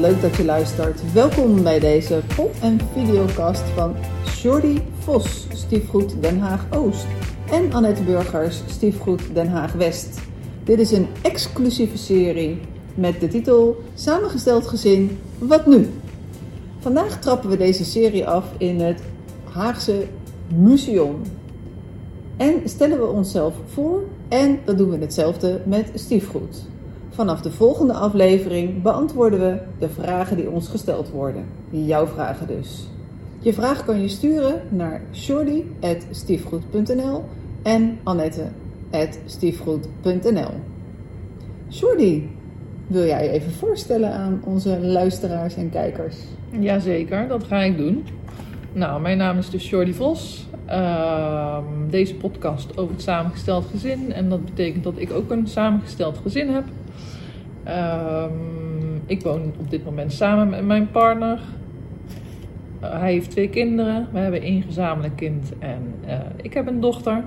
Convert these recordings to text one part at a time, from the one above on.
Leuk dat je luistert. Welkom bij deze pop- en videocast van Jordi Vos, Stiefgoed Den Haag Oost. En Annette Burgers, Stiefgoed Den Haag West. Dit is een exclusieve serie met de titel Samengesteld gezin, wat nu? Vandaag trappen we deze serie af in het Haagse Museum. En stellen we onszelf voor en dat doen we hetzelfde met stiefgoed. Vanaf de volgende aflevering beantwoorden we de vragen die ons gesteld worden. Jouw vragen dus. Je vraag kan je sturen naar shorty.stiefgoed.nl en annette.stiefgoed.nl Shorty, wil jij je even voorstellen aan onze luisteraars en kijkers? Jazeker, dat ga ik doen. Nou, mijn naam is dus Jordi Vos. Ehm, deze podcast over het samengesteld gezin. En dat betekent dat ik ook een samengesteld gezin heb. Ehm, ik woon op dit moment samen met mijn partner. Eh, hij heeft twee kinderen. We hebben één gezamenlijk kind en eh, ik heb een dochter.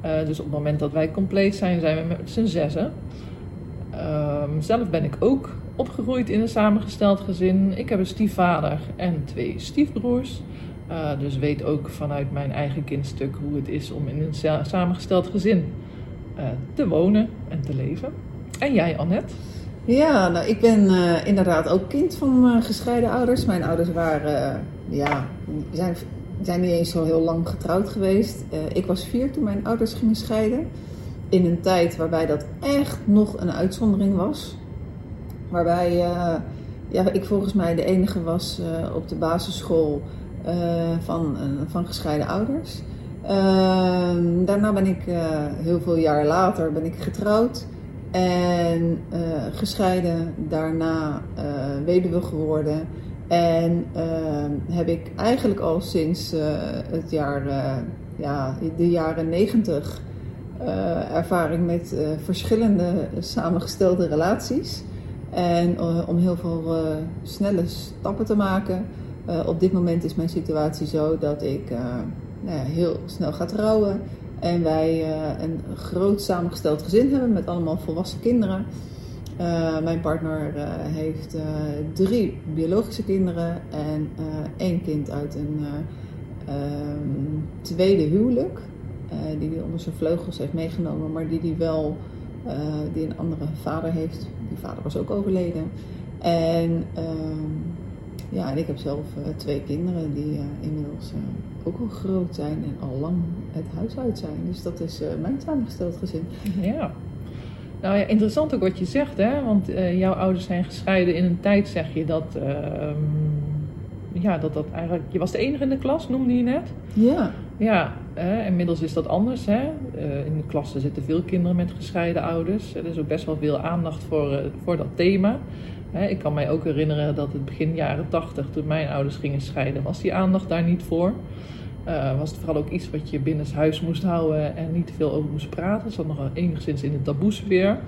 Eh, dus op het moment dat wij compleet zijn, zijn we met z'n zessen. Ehm, zelf ben ik ook opgegroeid in een samengesteld gezin. Ik heb een stiefvader en twee stiefbroers. dus weet ook vanuit mijn eigen kindstuk hoe het is om in een samengesteld gezin te wonen en te leven. En jij, Annette? Ja, nou, ik ben uh, inderdaad ook kind van uh, gescheiden ouders. Mijn ouders waren, uh, ja, zijn, zijn niet eens zo heel lang getrouwd geweest. ik was vier toen mijn ouders gingen scheiden. In een tijd waarbij dat echt nog een uitzondering was. Waarbij ja, ik volgens mij de enige was op de basisschool van, van gescheiden ouders. Ehm, daarna ben ik heel veel jaar later ben ik getrouwd. En uh, gescheiden, daarna uh, weduwe geworden. En uh, heb ik eigenlijk al sinds het jaar, ja, de jaren negentig ervaring met verschillende samengestelde relaties. En om heel veel snelle stappen te maken. op dit moment is mijn situatie zo dat ik nou heel snel ga trouwen. En wij uh, een groot samengesteld gezin hebben met allemaal volwassen kinderen. Uh, mijn partner uh, heeft drie biologische kinderen en één kind uit een ehm, tweede huwelijk. die hij onder zijn vleugels heeft meegenomen, maar die hij wel die een andere vader heeft. Die vader was ook overleden. En ehm, ja, en ik heb zelf twee kinderen die inmiddels ook al groot zijn en al lang het huis uit zijn. Dus dat is uh, mijn samengesteld gezin. Ja. Nou ja, interessant ook wat je zegt, hè? Want uh, jouw ouders zijn gescheiden in een tijd, zeg je, dat. Uh, ja, dat dat eigenlijk. Je was de enige in de klas, noemde je net. Ja. Ja, inmiddels is dat anders, hè? Eh, in de klas zitten veel kinderen met gescheiden ouders. Er is ook best wel veel aandacht voor, voor dat thema. Ik kan mij ook herinneren dat het begin jaren tachtig, toen mijn ouders gingen scheiden, was die aandacht daar niet voor. Uh, was het vooral ook iets wat je binnen huis moest houden en niet te veel over moest praten. Zat nog enigszins in de taboesfeer.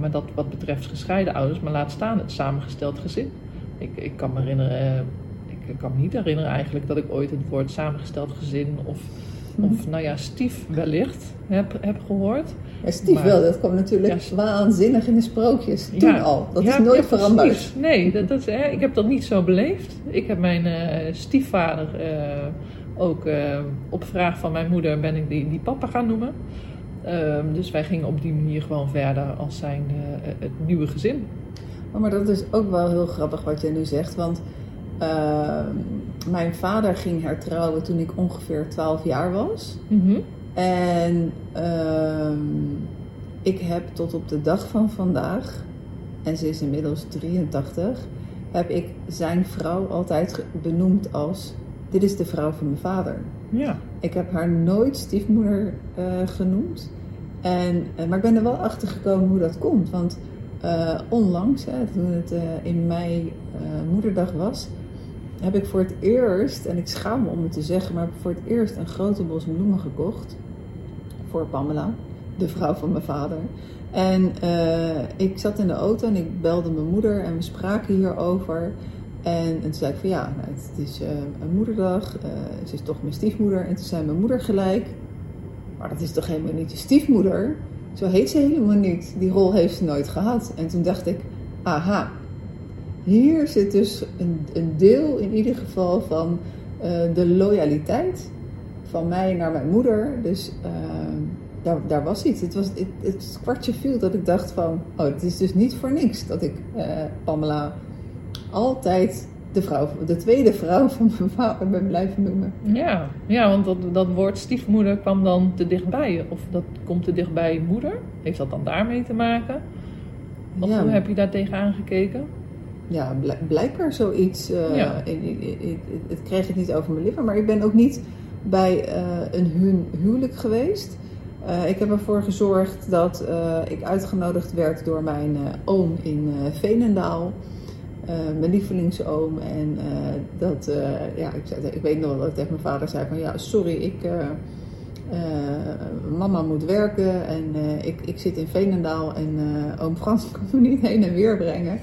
Maar dat wat betreft gescheiden ouders, maar laat staan het samengesteld gezin. Ik, ik kan me herinneren, ik kan me niet herinneren eigenlijk dat ik ooit het woord samengesteld gezin of, of nou ja, stief wellicht heb, heb gehoord. Ja, stief wel, dat kwam natuurlijk ja, waanzinnig in de sprookjes toen ja, al. Dat is nooit veranderd. Nee, dat, dat, hè, ik heb dat niet zo beleefd. Ik heb mijn uh, stiefvader ook uh, op vraag van mijn moeder ben ik die, die papa gaan noemen. Uh, dus wij gingen op die manier gewoon verder als zijn het nieuwe gezin. Oh, maar dat is ook wel heel grappig wat je nu zegt. Want ehm, mijn vader ging hertrouwen toen ik ongeveer 12 jaar was. Mm -hmm. En ehm, ik heb tot op de dag van vandaag, en ze is inmiddels 83, heb ik zijn vrouw altijd benoemd als dit is de vrouw van mijn vader. Ja. Ik heb haar nooit stiefmoeder uh, genoemd. En, uh, maar ik ben er wel achter gekomen hoe dat komt. Want uh, onlangs, hè, toen het in mei moederdag was, heb ik voor het eerst, en ik schaam me om het te zeggen, maar heb ik voor het eerst een grote bos bloemen gekocht. Voor Pamela, de vrouw van mijn vader. En ik zat in de auto en ik belde mijn moeder en we spraken hierover. En, en toen zei ik van ja, nou, het is uh, een moederdag, uh, ze is toch mijn stiefmoeder. En toen zei mijn moeder gelijk, maar dat is toch helemaal niet je stiefmoeder? Zo heet ze helemaal niet, die rol heeft ze nooit gehad. En toen dacht ik, aha, hier zit dus een, een deel in ieder geval van eh, de loyaliteit van mij naar mijn moeder. Dus eh, daar, daar was iets. Het, was, het, het kwartje viel dat ik dacht van, oh, het is dus niet voor niks dat ik eh, Pamela altijd de, vrouw, de tweede vrouw van mijn vader ben blijven noemen. Ja, ja want dat, dat woord stiefmoeder kwam dan te dichtbij. Of dat komt te dichtbij moeder. Heeft dat dan daarmee te maken? Of Ja. hoe heb je daar tegenaan gekeken? Ja, bl- blijkbaar zoiets. eh, Ja. ik, ik, ik- het kreeg het niet over mijn lippen, maar ik ben ook niet bij eh, een hu- huwelijk geweest. Eh, ik heb ervoor gezorgd dat ik uitgenodigd werd door mijn oom in Veenendaal. Mijn lievelingsoom. En dat, ja, ik, zei, ik weet nog wel dat ik tegen mijn vader zei van ja, sorry, ik, mama moet werken en ik, ik zit in Veenendaal en oom Frans kan me niet heen en weer brengen.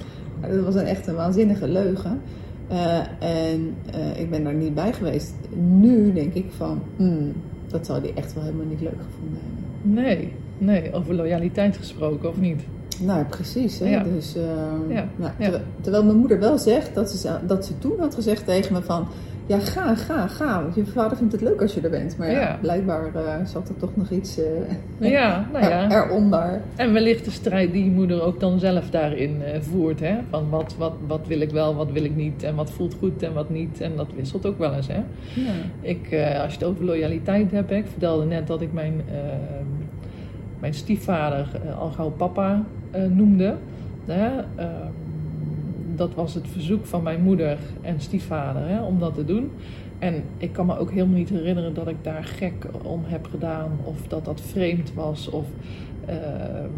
Dat was een echt een waanzinnige leugen. Eh, en eh, ik ben daar niet bij geweest. Nu denk ik van, hmm, dat zou die echt wel helemaal niet leuk gevonden hebben. Nee, nee, over loyaliteit gesproken of niet? Nou, precies. Hè? Ja. Dus, eh, Ja, ja. terwijl, mijn moeder wel zegt dat ze, dat ze toen had gezegd tegen me van... Ja, ga, ga, ga. Want je vader vindt het leuk als je er bent. Maar ja, blijkbaar eh, zat er toch nog iets eh, Ja, nou ja. er- eronder. En wellicht de strijd die je moeder ook dan zelf daarin voert. Hè? Van wat, wat, wat wil ik wel, wat wil ik niet. En wat voelt goed en wat niet. En dat wisselt ook wel eens. Hè? Ja. Ik, als je het over loyaliteit hebt, hè, ik vertelde net dat ik mijn, mijn stiefvader al gauw papa noemde. Hè? Ehm, dat was het verzoek van mijn moeder en stiefvader hè, om dat te doen. En ik kan me ook helemaal niet herinneren dat ik daar gek om heb gedaan of dat dat vreemd was. Of ehm,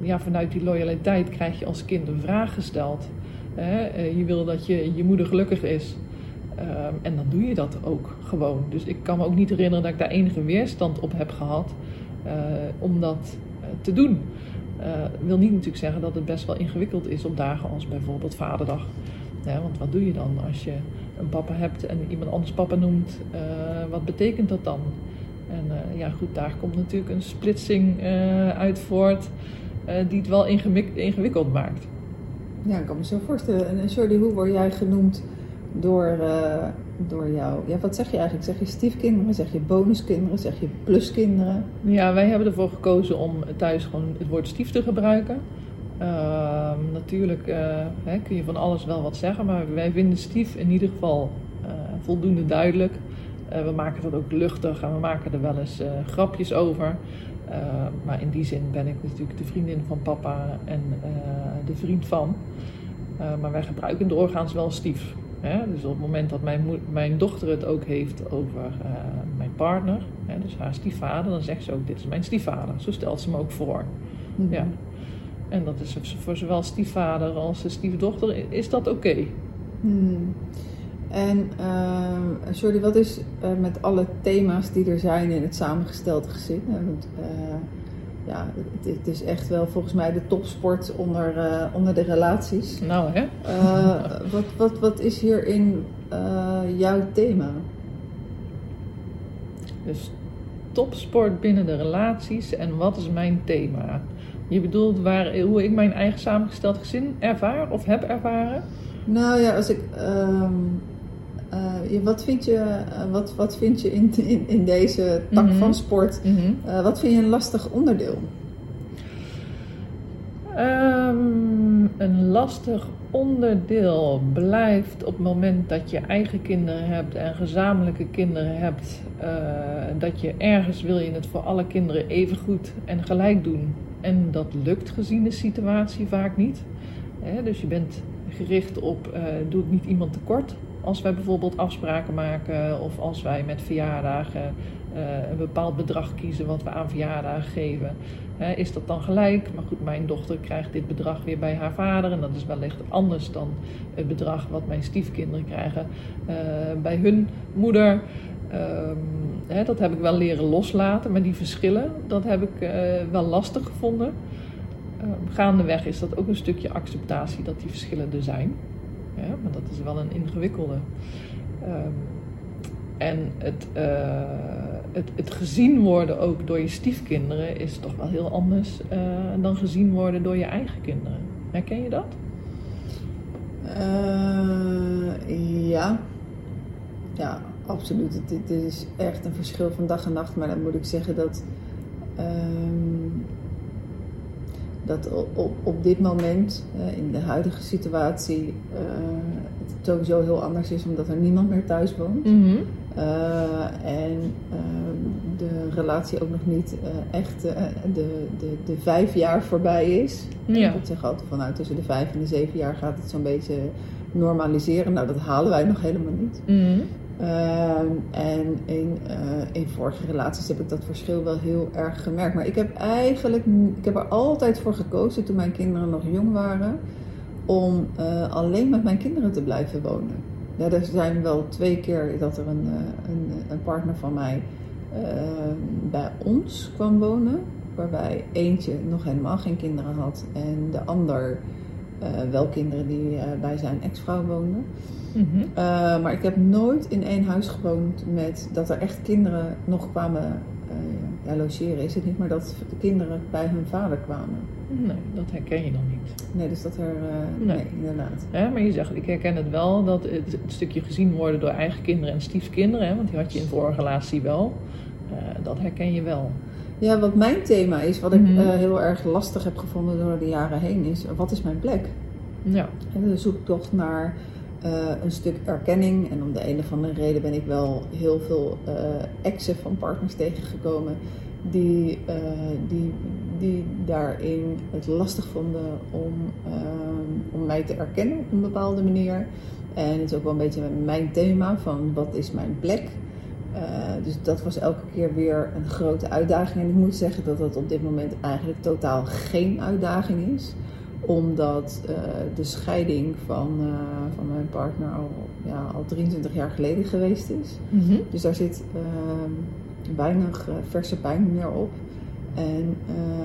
ja, vanuit die loyaliteit krijg je als kind een vraag gesteld. Hè? Eh, je wil dat je, je moeder gelukkig is. Ehm, en dan doe je dat ook gewoon. Dus ik kan me ook niet herinneren dat ik daar enige weerstand op heb gehad eh, om dat eh, te doen. Eh wil niet natuurlijk zeggen dat het best wel ingewikkeld is op dagen als bijvoorbeeld Vaderdag. Want wat doe je dan als je een papa hebt en iemand anders papa noemt? Eh, wat betekent dat dan? En eh, ja, goed, daar komt natuurlijk een splitsing uit voort die het wel ingewik- ingewikkeld maakt. Ja, ik kan me zo voorstellen. En Jordi, hoe word jij genoemd door, eh, door jou? Ja, wat zeg je eigenlijk? Zeg je stiefkinderen? Zeg je bonuskinderen? Zeg je pluskinderen? Ja, wij hebben ervoor gekozen om thuis gewoon het woord stief te gebruiken. Ehm, natuurlijk eh, hè, kun je van alles wel wat zeggen, maar wij vinden stief in ieder geval eh, voldoende duidelijk. We maken dat ook luchtig en we maken er wel eens grapjes over. Eh, maar in die zin ben ik natuurlijk de vriendin van papa en de vriend van. Eh, maar wij gebruiken doorgaans wel stief. Hè? Dus op het moment dat mijn, mijn dochter het ook heeft over eh, mijn partner, hè, dus haar stiefvader, dan zegt ze ook: Dit is mijn stiefvader. Zo stelt ze me ook voor. Mhm. Ja. En dat is voor zowel stiefvader als stiefdochter, is dat oké? Hmm. En uh, Jordi, wat is eh, met alle thema's die er zijn in het samengestelde gezin? eh, ja, het, het is echt wel volgens mij de topsport onder, eh, onder de relaties. Nou hè? Eh, wat, wat, wat is hierin eh, jouw thema? Dus topsport binnen de relaties en wat is mijn thema? Je bedoelt waar, hoe ik mijn eigen samengesteld gezin ervaar of heb ervaren? Nou ja, als ik. ehm, eh, wat vind je, eh, wat, wat vind je in, in, in deze tak Mhm. van sport? eh, wat vind je een lastig onderdeel? Ehm, een lastig onderdeel blijft op het moment dat je eigen kinderen hebt en gezamenlijke kinderen hebt, dat je ergens wil je het voor alle kinderen even goed en gelijk doen. En dat lukt gezien de situatie vaak niet. Dus je bent gericht op, doe ik niet iemand tekort? Als wij bijvoorbeeld afspraken maken of als wij met verjaardagen eh, een bepaald bedrag kiezen wat we aan verjaardagen geven. Is dat dan gelijk? Maar goed, mijn dochter krijgt dit bedrag weer bij haar vader. En dat is wellicht anders dan het bedrag wat mijn stiefkinderen krijgen eh, bij hun moeder. Ehm, hè, dat heb ik wel leren loslaten, maar die verschillen, dat heb ik eh, wel lastig gevonden. Ehm, gaandeweg is dat ook een stukje acceptatie dat die verschillen er zijn. Ja, maar dat is wel een ingewikkelde. Ehm, en het, eh, het, het gezien worden ook door je stiefkinderen is toch wel heel anders eh, dan gezien worden door je eigen kinderen. Herken je dat? Uh, ja. Ja, absoluut. Het, is echt een verschil van dag en nacht. Maar dan moet ik zeggen dat... Um, dat op, op dit moment, in de huidige situatie, uh, het sowieso heel anders is omdat er niemand meer thuis woont. Mm -hmm. en ehm, de relatie ook nog niet echt de, de, de vijf jaar voorbij is. Ja. Ik zeg altijd vanuit tussen de vijf en de zeven jaar gaat het zo'n beetje normaliseren. Nou, dat halen wij nog helemaal niet. Mm -hmm. Uh, en in, uh, in vorige relaties heb ik dat verschil wel heel erg gemerkt. Maar ik heb eigenlijk, ik heb er altijd voor gekozen toen mijn kinderen nog jong waren, om uh, alleen met mijn kinderen te blijven wonen. Ja, er zijn wel twee keer dat er een, een, een partner van mij bij ons kwam wonen, waarbij eentje nog helemaal geen kinderen had en de ander wel kinderen die bij zijn ex-vrouw woonden. Mm -hmm. uh, maar ik heb nooit in één huis gewoond met dat er echt kinderen nog kwamen ja, logeren. Is het niet, maar dat de kinderen bij hun vader kwamen. Nee, dat herken je nog niet. Nee, dus dat er. Nee. nee. inderdaad. Ja, maar je zegt, ik herken het wel, dat het, het stukje gezien worden door eigen kinderen en stiefkinderen, hè, want die had je in vorige relatie wel. dat herken je wel. Ja, wat mijn thema is, wat ik mm -hmm. heel erg lastig heb gevonden door de jaren heen, is: wat is mijn plek? Ja. En de zoektocht naar uh, een stuk erkenning. En om de een of andere reden ben ik wel heel veel uh, exen van partners tegengekomen die, die, die daarin het lastig vonden om, om mij te erkennen op een bepaalde manier. En het is ook wel een beetje mijn thema van wat is mijn plek. Dus dat was elke keer weer een grote uitdaging. En ik moet zeggen dat dat op dit moment eigenlijk totaal geen uitdaging is omdat uh, de scheiding van, uh, van mijn partner al, ja, al 23 jaar geleden geweest is. Mm -hmm. Dus daar zit uh, weinig verse pijn meer op. En,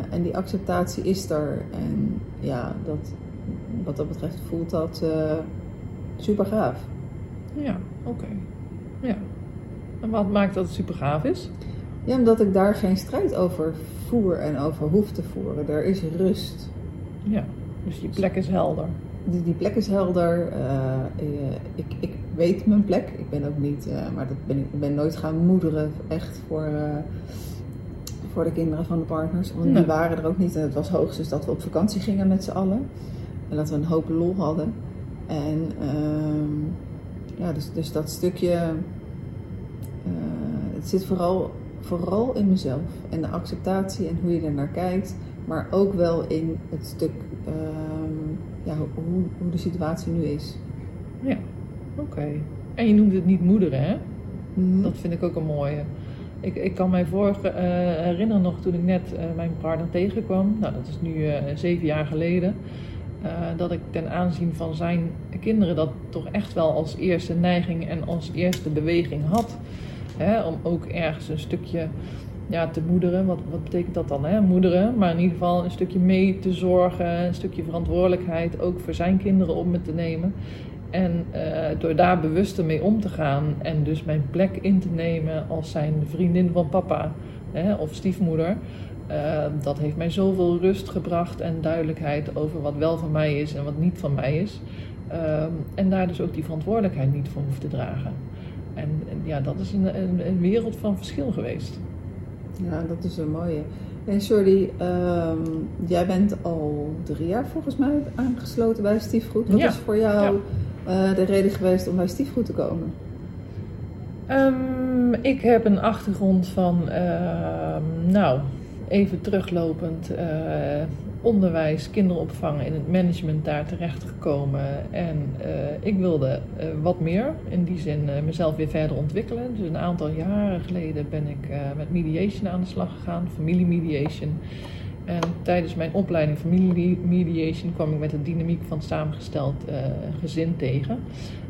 en die acceptatie is er. En ja, dat, wat dat betreft voelt dat super gaaf. Ja, oké. Okay. Ja. En wat maakt dat het super gaaf is? Ja, omdat ik daar geen strijd over voer en over hoef te voeren. Er is rust. Ja. Dus die plek is helder. Die, die plek is helder. Uh, ik, ik weet mijn plek. Ik ben ook niet, uh, maar dat ben ik, ben nooit gaan moederen echt voor, uh, voor de kinderen van de partners. Want nee. die waren er ook niet. En het was hoogstens dat we op vakantie gingen met z'n allen. En dat we een hoop lol hadden. En ja, dus, dus dat stukje. Het zit vooral, vooral in mezelf. En de acceptatie en hoe je er naar kijkt. Maar ook wel in het stuk um, ja, hoe, hoe, de situatie nu is. Ja, oké. Okay. En je noemt het niet moederen, hè? Mm. Dat vind ik ook een mooie. Ik, ik kan mij vorige, uh, herinneren nog toen ik net uh, mijn partner tegenkwam. Nou, dat is nu uh, zeven jaar geleden. dat ik ten aanzien van zijn kinderen dat toch echt wel als eerste neiging en als eerste beweging had. Hè, om ook ergens een stukje ja, te moederen. Wat, wat betekent dat dan, hè? Moederen. Maar in ieder geval een stukje mee te zorgen. Een stukje verantwoordelijkheid ook voor zijn kinderen op me te nemen. En uh, door daar bewuster mee om te gaan en dus mijn plek in te nemen als zijn vriendin van papa hè, of stiefmoeder. Uh, dat heeft mij zoveel rust gebracht en duidelijkheid over wat wel van mij is en wat niet van mij is. Uh, en daar dus ook die verantwoordelijkheid niet voor hoeft te dragen. En, en ja, dat is een, een, een wereld van verschil geweest. Ja, dat is een mooie. En Jordi, um, jij bent al drie jaar volgens mij aangesloten bij Stiefgoed. Wat ja. is voor jou ja. uh, de reden geweest om bij Stiefgoed te komen? Um, ik heb een achtergrond van, uh, nou, even teruglopend, uh, onderwijs, kinderopvang in het management daar terecht gekomen. En uh, ik wilde uh, wat meer, in die zin uh, mezelf weer verder ontwikkelen. Dus een aantal jaren geleden ben ik met mediation aan de slag gegaan, familiemediation. En tijdens mijn opleiding familiemediation kwam ik met de dynamiek van samengesteld gezin tegen.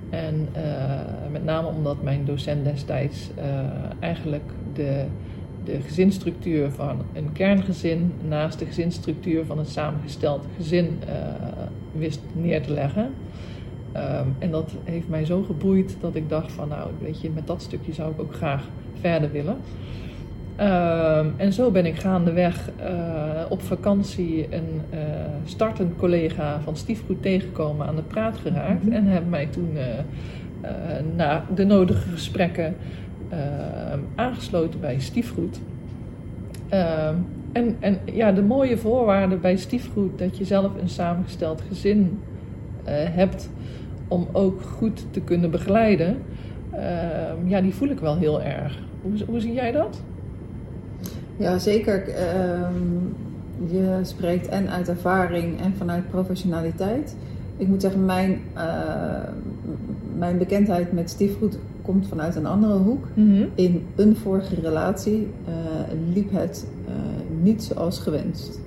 En met name omdat mijn docent destijds eigenlijk de de gezinsstructuur van een kerngezin naast de gezinsstructuur van een samengesteld gezin uh, wist neer te leggen. Um, en dat heeft mij zo geboeid dat ik dacht van nou weet je, met dat stukje zou ik ook graag verder willen. Ehm, en zo ben ik gaandeweg uh, op vakantie een uh, startend collega van Stiefgoed tegengekomen aan de praat geraakt. Mhm. En heb mij toen uh, na de nodige gesprekken aangesloten bij Stiefgoed. Ehm, en, en ja, de mooie voorwaarde bij Stiefgoed dat je zelf een samengesteld gezin hebt om ook goed te kunnen begeleiden. Ehm, ja, die voel ik wel heel erg. Hoe, hoe zie jij dat? Ja, zeker. Je spreekt en uit ervaring en vanuit professionaliteit. Ik moet zeggen, mijn, uh, mijn bekendheid met stiefgoed komt vanuit een andere hoek. Mm -hmm. In een vorige relatie uh, liep het uh, niet zoals gewenst.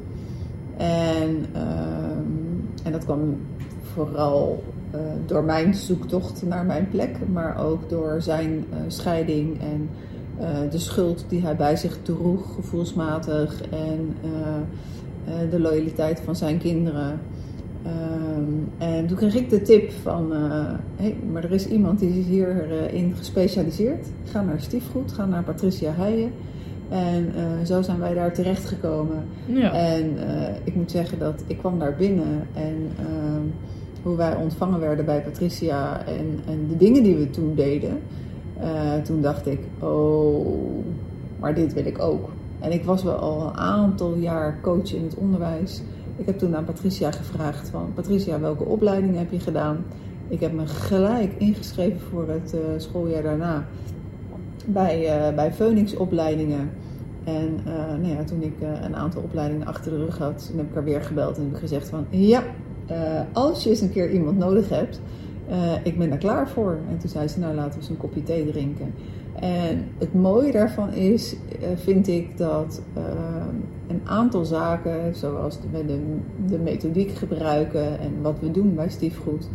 En, um, en dat kwam vooral door mijn zoektocht naar mijn plek, maar ook door zijn scheiding en de schuld die hij bij zich droeg, gevoelsmatig, en de loyaliteit van zijn kinderen. En toen kreeg ik de tip van, hé, hey, maar er is iemand die is hierin gespecialiseerd. Ga naar Stiefgoed, ga naar Patricia Heijen. En zo zijn wij daar terechtgekomen. Ja. En ik moet zeggen dat ik kwam daar binnen en hoe wij ontvangen werden bij Patricia en, en de dingen die we toen deden. Uh, toen dacht ik, oh, maar dit wil ik ook. En ik was wel al een aantal jaar coach in het onderwijs. Ik heb toen aan Patricia gevraagd van, Patricia, welke opleiding heb je gedaan? Ik heb me gelijk ingeschreven voor het uh, schooljaar daarna bij, uh, bij Phoenix opleidingen. En nou ja, toen ik een aantal opleidingen achter de rug had, toen heb ik haar weer gebeld en heb ik gezegd van, ja, als je eens een keer iemand nodig hebt, ik ben er klaar voor. En toen zei ze, nou laten we eens een kopje thee drinken. En het mooie daarvan is, uh, vind ik, dat uh, een aantal zaken, zoals we de, de methodiek gebruiken en wat we doen bij stiefgoed,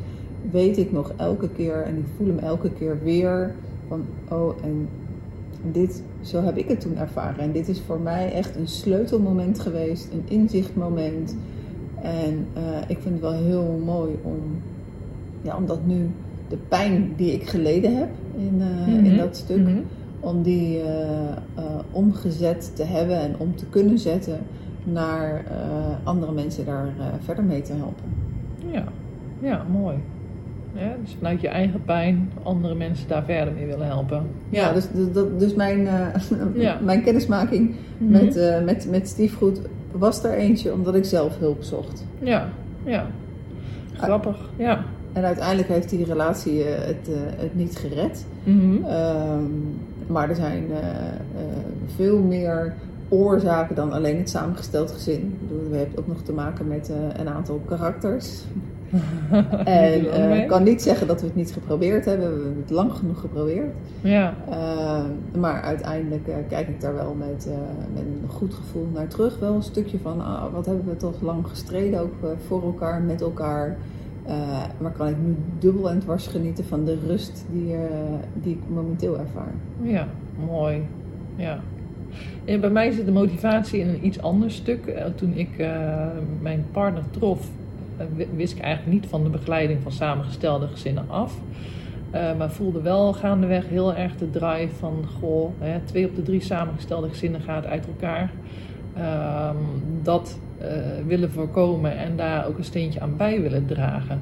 weet ik nog elke keer en ik voel hem elke keer weer van, oh, en dit, zo heb ik het toen ervaren. En dit is voor mij echt een sleutelmoment geweest, een inzichtmoment. En ik vind het wel heel mooi om ja, omdat nu de pijn die ik geleden heb in, uh, mm -hmm. in dat stuk, mm -hmm. om die uh, uh, omgezet te hebben en om te kunnen zetten naar andere mensen daar verder mee te helpen. Ja, ja mooi. Ja, dus vanuit je eigen pijn andere mensen daar verder mee willen helpen. Ja, dus, dus, dus mijn, ja. mijn kennismaking Mhm. met, met, met stiefgoed was er eentje omdat ik zelf hulp zocht. Ja, ja. Grappig, ja. En uiteindelijk heeft die relatie uh, het, uh, het niet gered. Mm -hmm. um, maar er zijn uh, veel meer oorzaken dan alleen het samengesteld gezin. We hebben ook nog te maken met een aantal karakters. en ik kan niet zeggen dat we het niet geprobeerd hebben. We hebben het lang genoeg geprobeerd. Ja. Ehm, maar uiteindelijk kijk ik daar wel met, met een goed gevoel naar terug. Wel een stukje van ah, wat hebben we toch lang gestreden, ook voor elkaar, met elkaar. Uh, maar kan ik nu dubbel en dwars genieten van de rust die, uh, die ik momenteel ervaar. Ja, mooi. Ja. En bij mij zit de motivatie in een iets ander stuk. Uh, toen ik mijn partner trof, wist ik eigenlijk niet van de begeleiding van samengestelde gezinnen af. maar voelde wel gaandeweg heel erg de drive van, goh, hè, twee op de drie samengestelde gezinnen gaat uit elkaar. Um, dat willen voorkomen en daar ook een steentje aan bij willen dragen.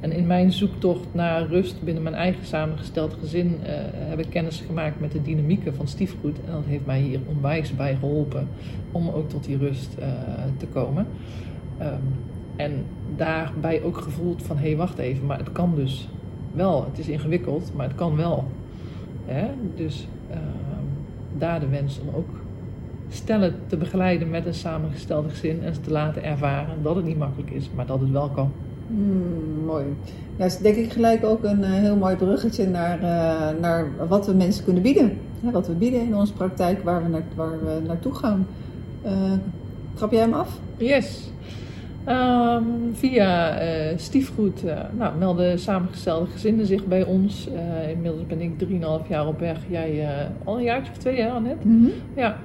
En in mijn zoektocht naar rust binnen mijn eigen samengesteld gezin uh, heb ik kennis gemaakt met de dynamieken van stiefgoed. En dat heeft mij hier onwijs bij geholpen om ook tot die rust uh, te komen. Um, en daarbij ook gevoeld van, hé hey, wacht even, maar het kan dus wel. Het is ingewikkeld, maar het kan wel. Hè? Dus daar de wens om ook stellen te begeleiden met een samengestelde gezin en ze te laten ervaren dat het niet makkelijk is, maar dat het wel kan. Hmm, mooi. Ja, dat is denk ik gelijk ook een uh, heel mooi bruggetje naar, uh, naar wat we mensen kunnen bieden. Ja, wat we bieden in onze praktijk, waar we, naar, waar we naartoe gaan. Uh, trap jij hem af? Yes. Um, via stiefgoed nou, melden samengestelde gezinnen zich bij ons. inmiddels ben ik 3,5 jaar op weg. Jij al een jaartje of twee jaar net. Mm -hmm. Ja.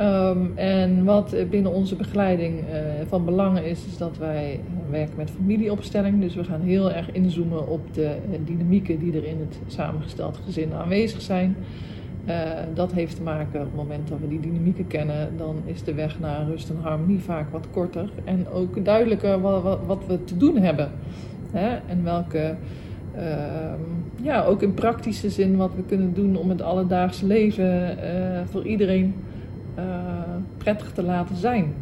Um, en wat binnen onze begeleiding uh, van belang is, is dat wij werken met familieopstelling. Dus we gaan heel erg inzoomen op de uh, dynamieken die er in het samengesteld gezin aanwezig zijn. dat heeft te maken op het moment dat we die dynamieken kennen, dan is de weg naar rust en harmonie vaak wat korter en ook duidelijker wat we te doen hebben. Hè? En welke, ehm, ja, ook in praktische zin wat we kunnen doen om het alledaagse leven voor iedereen prettig te laten zijn.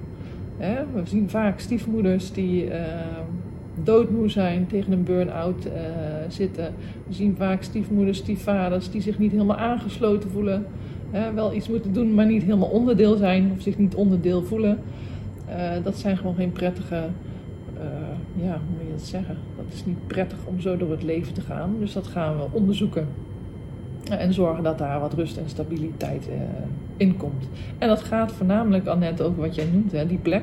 Hè? We zien vaak stiefmoeders die ehm, doodmoe zijn, tegen een burn-out uh, zitten. We zien vaak stiefmoeders, stiefvaders die zich niet helemaal aangesloten voelen. Hè? Wel iets moeten doen, maar niet helemaal onderdeel zijn of zich niet onderdeel voelen. Uh, dat zijn gewoon geen prettige, uh, ja, hoe moet je het zeggen? Dat is niet prettig om zo door het leven te gaan. Dus dat gaan we onderzoeken. En zorgen dat daar wat rust en stabiliteit in komt. En dat gaat voornamelijk al net over wat jij noemt, hè, die plek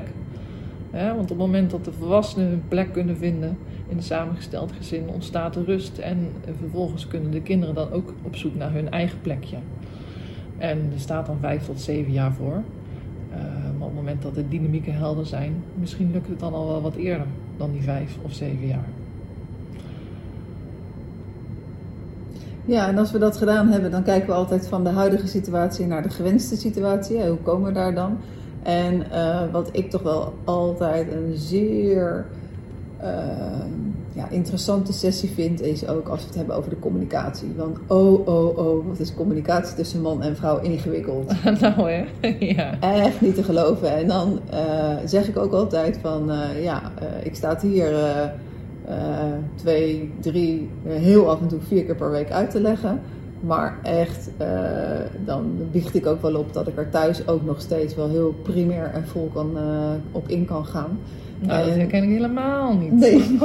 want op het moment dat de volwassenen hun plek kunnen vinden in een samengesteld gezin, ontstaat er rust. En vervolgens kunnen de kinderen dan ook op zoek naar hun eigen plekje. En er staat dan vijf tot zeven jaar voor. Uh, maar op het moment dat de dynamieken helder zijn, misschien lukt het dan al wel wat eerder dan die vijf of zeven jaar. Ja, en als we dat gedaan hebben, dan kijken we altijd van de huidige situatie naar de gewenste situatie. Hoe komen we daar dan? En uh, wat ik toch wel altijd een zeer uh, ja, interessante sessie vind, is ook als we het hebben over de communicatie. Want oh, oh, oh, wat is communicatie tussen man en vrouw ingewikkeld. nou hè, ja. Echt niet te geloven. En dan uh, zeg ik ook altijd van, ja, ik sta hier twee, drie, heel af en toe vier keer per week uit te leggen. Maar echt, uh, dan biecht ik ook wel op dat ik er thuis ook nog steeds wel heel primair en vol kan, op in kan gaan. Nou, dat herken ik helemaal niet. Nee.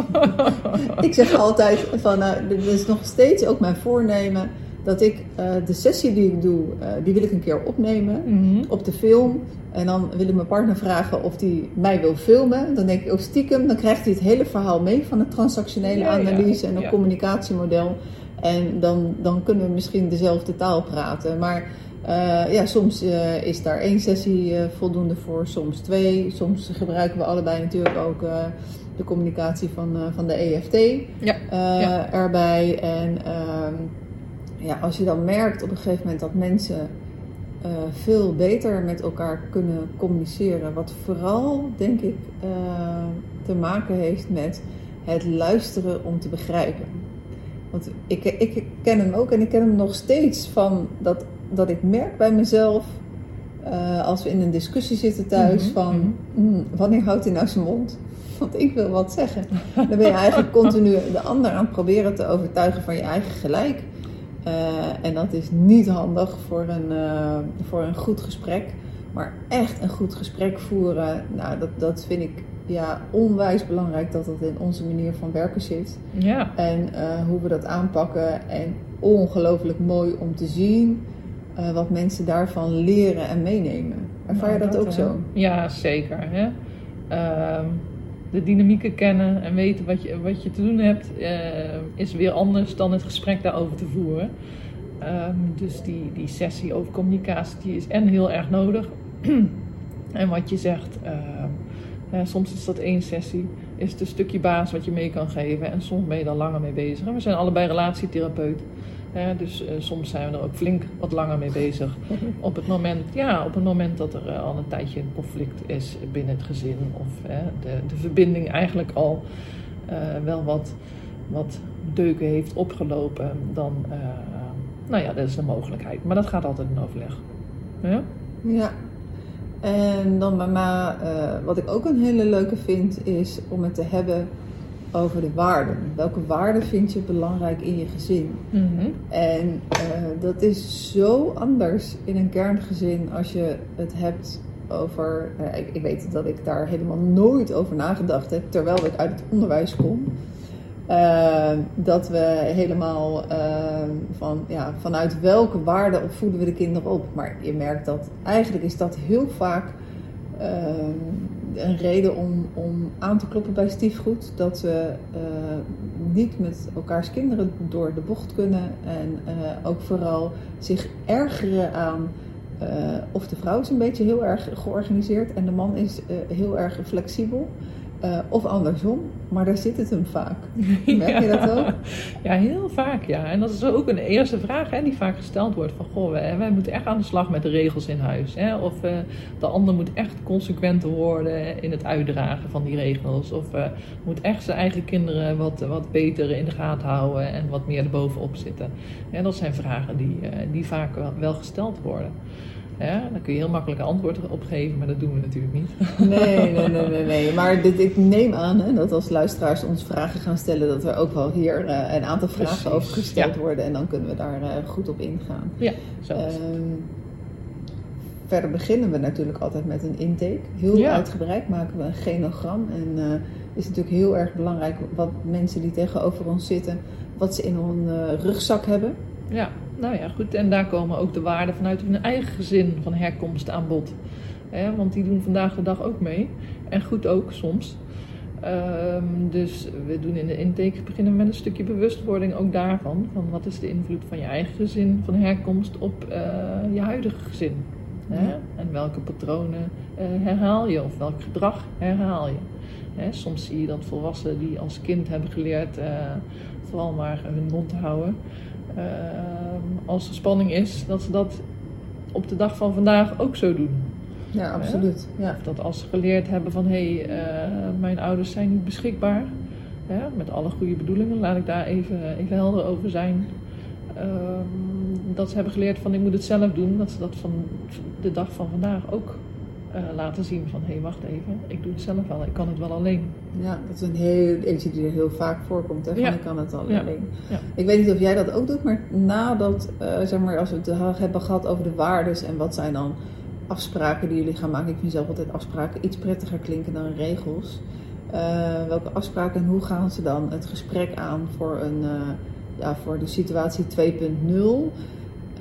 ik zeg altijd van, uh, dit is nog steeds ook mijn voornemen dat ik de sessie die ik doe, die wil ik een keer opnemen mm -hmm. op de film. En dan wil ik mijn partner vragen of hij mij wil filmen. Dan denk ik, oh stiekem, dan krijgt hij het hele verhaal mee van de transactionele ja, analyse ja, en het ja. communicatiemodel. En dan, dan kunnen we misschien dezelfde taal praten. Maar uh, ja, soms uh, is daar één sessie uh, voldoende voor, soms twee. Soms gebruiken we allebei natuurlijk ook de communicatie van, van de EFT ja. Ja. erbij. En ehm, ja, als je dan merkt op een gegeven moment dat mensen veel beter met elkaar kunnen communiceren, wat vooral denk ik te maken heeft met het luisteren om te begrijpen. Want ik, ik ken hem ook en ik ken hem nog steeds van dat, dat ik merk bij mezelf, uh, als we in een discussie zitten thuis, mm-hmm, van mm-hmm. mm, wanneer houdt hij nou zijn mond? Want ik wil wat zeggen. Dan ben je eigenlijk continu de ander aan het proberen te overtuigen van je eigen gelijk. Uh, en dat is niet handig voor een, uh, voor een goed gesprek. Maar echt een goed gesprek voeren, nou, dat, dat vind ik ja, onwijs belangrijk dat dat in onze manier van werken zit. Ja. En uh, hoe we dat aanpakken. En ongelooflijk mooi om te zien wat mensen daarvan leren en meenemen. Ervaar nou, je dat, dat ook zo? Ja, zeker. Hè? Uh, de dynamieken kennen en weten wat je, wat je te doen hebt, eh, is weer anders dan het gesprek daarover te voeren. Ehm, dus die, die sessie over communicatie die is en heel erg nodig. en wat je zegt, ehm, soms is dat één sessie, is het een stukje baas wat je mee kan geven en soms ben je daar langer mee bezig. En we zijn allebei relatietherapeut, dus uh, soms zijn we er ook flink wat langer mee bezig. Op het moment, ja, op het moment dat er uh, al een tijdje een conflict is binnen het gezin of de, de verbinding eigenlijk al uh, wel wat, wat deuken heeft opgelopen, dan, nou ja, dat is een mogelijkheid. Maar dat gaat altijd in overleg. Ja? Ja, en dan bij mij, wat ik ook een hele leuke vind, is om het te hebben over de waarden. Welke waarden vind je belangrijk in je gezin? Mm -hmm. En uh, dat is zo anders in een kerngezin als je het hebt over. Uh, ik, ik, weet dat ik daar helemaal nooit over nagedacht heb, terwijl ik uit het onderwijs kom. Uh, dat we helemaal van, ja, vanuit welke waarden opvoeden we de kinderen op. Maar je merkt dat eigenlijk is dat heel vaak een reden om, om aan te kloppen bij stiefgoed. Dat we niet met elkaars kinderen door de bocht kunnen. En ook vooral zich ergeren aan of de vrouw is een beetje heel erg georganiseerd en de man is heel erg flexibel. Uh, of andersom, maar daar zit het hem vaak. Merk je dat ook? Ja, heel vaak ja. En dat is ook een eerste vraag hè, die vaak gesteld wordt. Van goh, wij, wij moeten echt aan de slag met de regels in huis. Hè? Of uh, de ander moet echt consequenter worden in het uitdragen van die regels. Of uh, moet echt zijn eigen kinderen wat, wat beter in de gaten houden en wat meer erbovenop zitten. Ja, dat zijn vragen die, die vaak wel, wel gesteld worden. Ja, dan kun je heel makkelijk een antwoord op geven, maar dat doen we natuurlijk niet. Nee, nee, nee, nee. nee. Maar dit, ik neem aan hè, dat als luisteraars ons vragen gaan stellen, dat er ook wel hier uh, een aantal vragen Precies. over gesteld ja. worden. En dan kunnen we daar uh, goed op ingaan. Ja, zo is um, Verder beginnen we natuurlijk altijd met een intake. Heel ja. uitgebreid maken we een genogram. En uh, is natuurlijk heel erg belangrijk wat mensen die tegenover ons zitten, wat ze in hun rugzak hebben. Ja, nou ja, goed. En daar komen ook de waarden vanuit hun eigen gezin van herkomst aan bod. want die doen vandaag de dag ook mee. En goed ook soms. Um, dus we doen in de intake beginnen met een stukje bewustwording ook daarvan. Van wat is de invloed van je eigen gezin van herkomst op uh, je huidige gezin? Hè? En welke patronen uh, herhaal je of welk gedrag herhaal je? Hè? Soms zie je dat volwassenen die als kind hebben geleerd uh, vooral maar hun mond te houden. Ehm, als er spanning is, dat ze dat op de dag van vandaag ook zo doen. Ja, absoluut. Ja. Of dat als ze geleerd hebben van hé, hey, uh, mijn ouders zijn niet beschikbaar. Ja, met alle goede bedoelingen, laat ik daar even, even helder over zijn. Um, dat ze hebben geleerd van ik moet het zelf doen, dat ze dat van de dag van vandaag ook uh, laten zien van hé, hey, wacht even, ik doe het zelf wel, ik kan het wel alleen. Ja, dat is een heel, eentje die er heel vaak voorkomt, hè, van ik kan het wel alleen. Ja. Ik weet niet of jij dat ook doet, maar nadat, uh, zeg maar, als we het hebben gehad over de waardes en wat zijn dan afspraken die jullie gaan maken. Ik vind zelf altijd afspraken iets prettiger klinken dan regels. Uh, welke afspraken en hoe gaan ze dan het gesprek aan voor, een, ja, voor de situatie 2.0?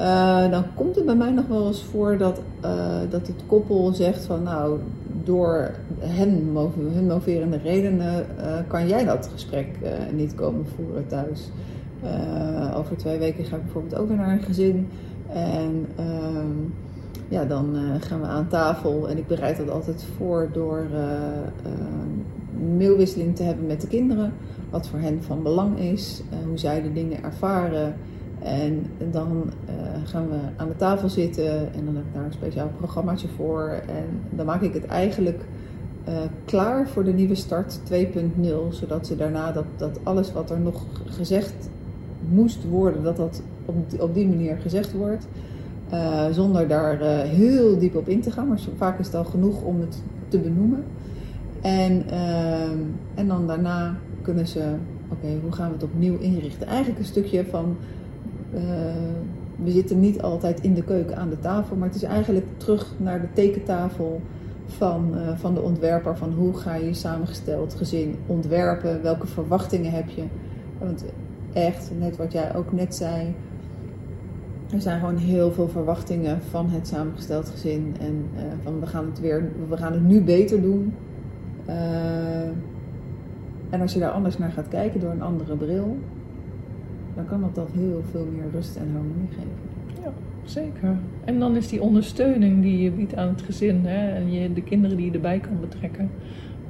Uh, dan komt het bij mij nog wel eens voor dat, uh, dat het koppel zegt van nou, door hen, hun moverende redenen uh, kan jij dat gesprek niet komen voeren thuis. over twee weken ga ik bijvoorbeeld ook weer naar een gezin. En ehm, ja, dan gaan we aan tafel en ik bereid dat altijd voor door mailwisseling te hebben met de kinderen. Wat voor hen van belang is, hoe zij de dingen ervaren. En dan uh, gaan we aan de tafel zitten en dan heb ik daar een speciaal programmaatje voor. En dan maak ik het eigenlijk uh, klaar voor de nieuwe start 2.0. Zodat ze daarna dat, dat alles wat er nog gezegd moest worden, dat dat op, op die manier gezegd wordt. Uh, zonder daar heel diep op in te gaan. Maar vaak is het al genoeg om het te benoemen. En, en dan daarna kunnen ze, oké, hoe gaan we het opnieuw inrichten? Eigenlijk een stukje van uh, we zitten niet altijd in de keuken aan de tafel, maar het is eigenlijk terug naar de tekentafel van, uh, van de ontwerper. Van hoe ga je samengesteld gezin ontwerpen? Welke verwachtingen heb je? Want echt, net wat jij ook net zei, er zijn gewoon heel veel verwachtingen van het samengesteld gezin. En uh, van we gaan het weer, we gaan het nu beter doen. en als je daar anders naar gaat kijken door een andere bril, dan kan dat, dat heel veel meer rust en harmonie geven. Ja, zeker. En dan is die ondersteuning die je biedt aan het gezin hè, en je, de kinderen die je erbij kan betrekken,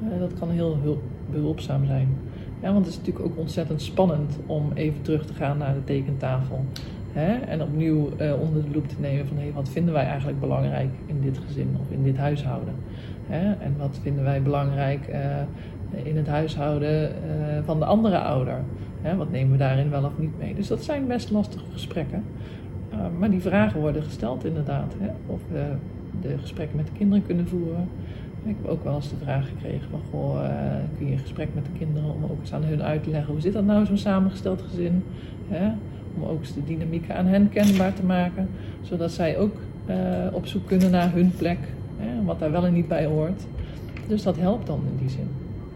uh, dat kan heel hulp, behulpzaam zijn. Ja, want het is natuurlijk ook ontzettend spannend om even terug te gaan naar de tekentafel. Hè, en opnieuw uh, onder de loep te nemen van hey, wat vinden wij eigenlijk belangrijk in dit gezin of in dit huishouden. Hè, en wat vinden wij belangrijk uh, in het huishouden van de andere ouder. Hè, wat nemen we daarin wel of niet mee? Dus dat zijn best lastige gesprekken. Uh, maar die vragen worden gesteld inderdaad. Hè? Of we de gesprekken met de kinderen kunnen voeren. Ik heb ook wel eens de vraag gekregen van, goh, uh, kun je een gesprek met de kinderen om ook eens aan hun uit te leggen, hoe zit dat nou zo'n samengesteld gezin? Hè? Om ook eens de dynamieken aan hen kenbaar te maken, zodat zij ook uh, op zoek kunnen naar hun plek, hè? wat daar wel en niet bij hoort. Dus dat helpt dan in die zin.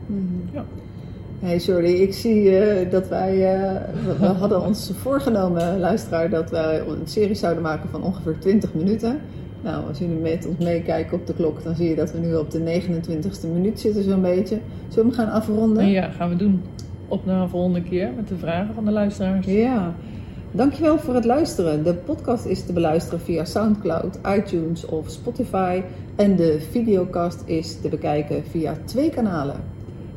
Mm -hmm. Ja. Hey, sorry, ik zie uh, dat wij. Uh, we hadden ons voorgenomen, luisteraar, dat wij een serie zouden maken van ongeveer 20 minuten. Nou, als jullie met ons meekijken op de klok, dan zie je dat we nu op de 29ste minuut zitten, zo'n beetje. Zullen we hem gaan afronden? Ja, gaan we doen. Op naar een volgende keer met de vragen van de luisteraars. Ja. Dankjewel voor het luisteren. De podcast is te beluisteren via SoundCloud, iTunes of Spotify. En de videocast is te bekijken via twee kanalen.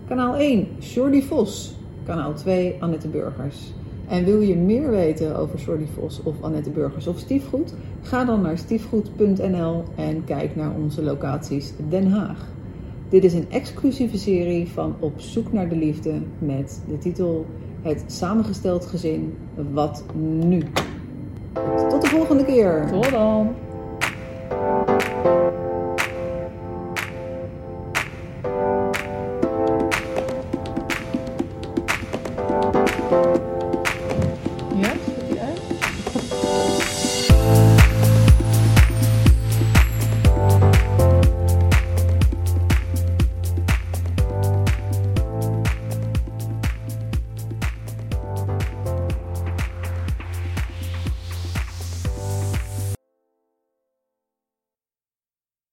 Kanaal 1, Jordi Vos. Kanaal 2, Annette Burgers. En wil je meer weten over Jordi Vos of Annette Burgers of Stiefgoed? Ga dan naar stiefgoed.nl en kijk naar onze locaties Den Haag. Dit is een exclusieve serie van Op zoek naar de liefde met de titel Het samengesteld gezin, wat nu? Tot de volgende keer! Tot dan!